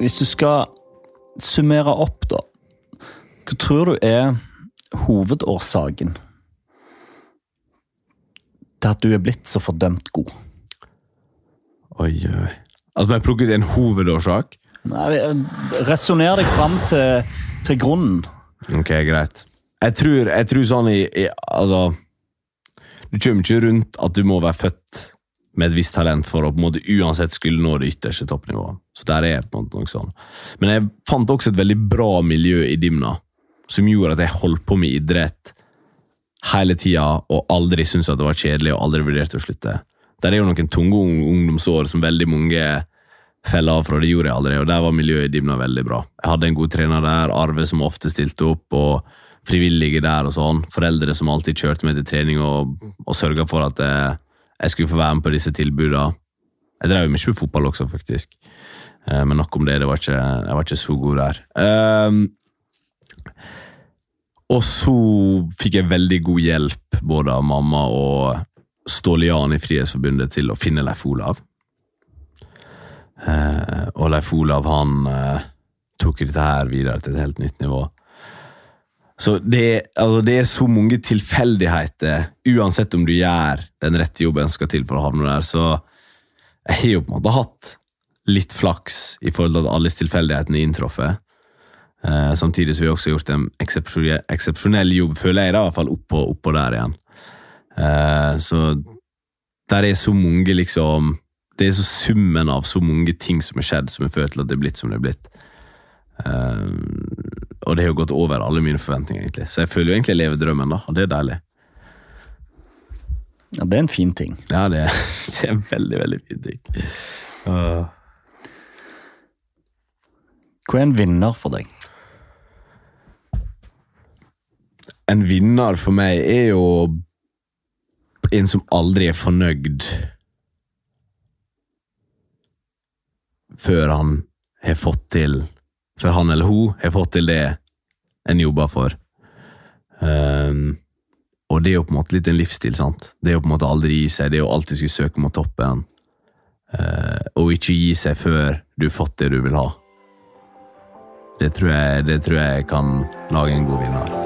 Hvis du skal summere opp, da. Hva tror du er hovedårsaken til at du er blitt så fordømt god? Oi, oi. Altså, må jeg plukket en hovedårsak? Nei, Resonner deg fram til, til grunnen. Ok, greit. Jeg tror, jeg tror sånn i, i Altså Du kommer ikke rundt at du må være født med et visst talent for å på en måte uansett skulle nå det ytterste toppnivået. Så der er på en måte noe sånn. Men jeg fant også et veldig bra miljø i Dimna, som gjorde at jeg holdt på med idrett hele tida og aldri syntes at det var kjedelig og aldri vurderte å slutte. Der er jo noen tunge ungdomsår som veldig mange felle av fra. Det gjorde jeg aldri, og der var miljøet i Dimna veldig bra. Jeg hadde en god trener der, Arve som ofte stilte opp, og frivillige der og sånn. Foreldre som alltid kjørte meg til trening og, og sørga for at jeg, jeg, skulle få være med på disse tilbudene. Jeg drev mye med fotball også, faktisk. Eh, men nok om det. det var ikke, jeg var ikke så god der. Um, og så fikk jeg veldig god hjelp både av mamma og Ståle Jan i Frihetsforbundet til å finne Leif Olav. Eh, og Leif Olav han eh, tok dette her videre til et helt nytt nivå. Så det, altså det, er så mange tilfeldigheter, uansett om du gjør den rette jobben som skal til for å havne der. Så jeg har jo på en måte hatt litt flaks i forhold til at alle tilfeldighetene inntruffet. Eh, samtidig har vi også gjort en eksepsjonell jobb, føler jeg, da, i hvert fall oppå, oppå der igjen. Eh, så der er så mange, liksom det er så summen av så mange ting som har skjedd, som har ført til at det er blitt som det er blitt. Um, og det har gått over alle mine forventninger, egentlig. Så jeg føler jo egentlig jeg lever drømmen, da, og det er deilig. Ja, det er en fin ting. Ja, det er, det er en veldig, veldig fin ting. Uh. Hva er en vinner for deg? En vinner for meg er jo en som aldri er fornøyd før han har fått til Før han eller hun har fått til det en jobber for. Um, og det er jo på en måte litt en livsstil. sant? Det er jo på en måte aldri gi seg, det er jo alltid skulle søke mot toppen. Uh, og ikke gi seg før du har fått det du vil ha. Det tror jeg, det tror jeg kan lage en god vinner.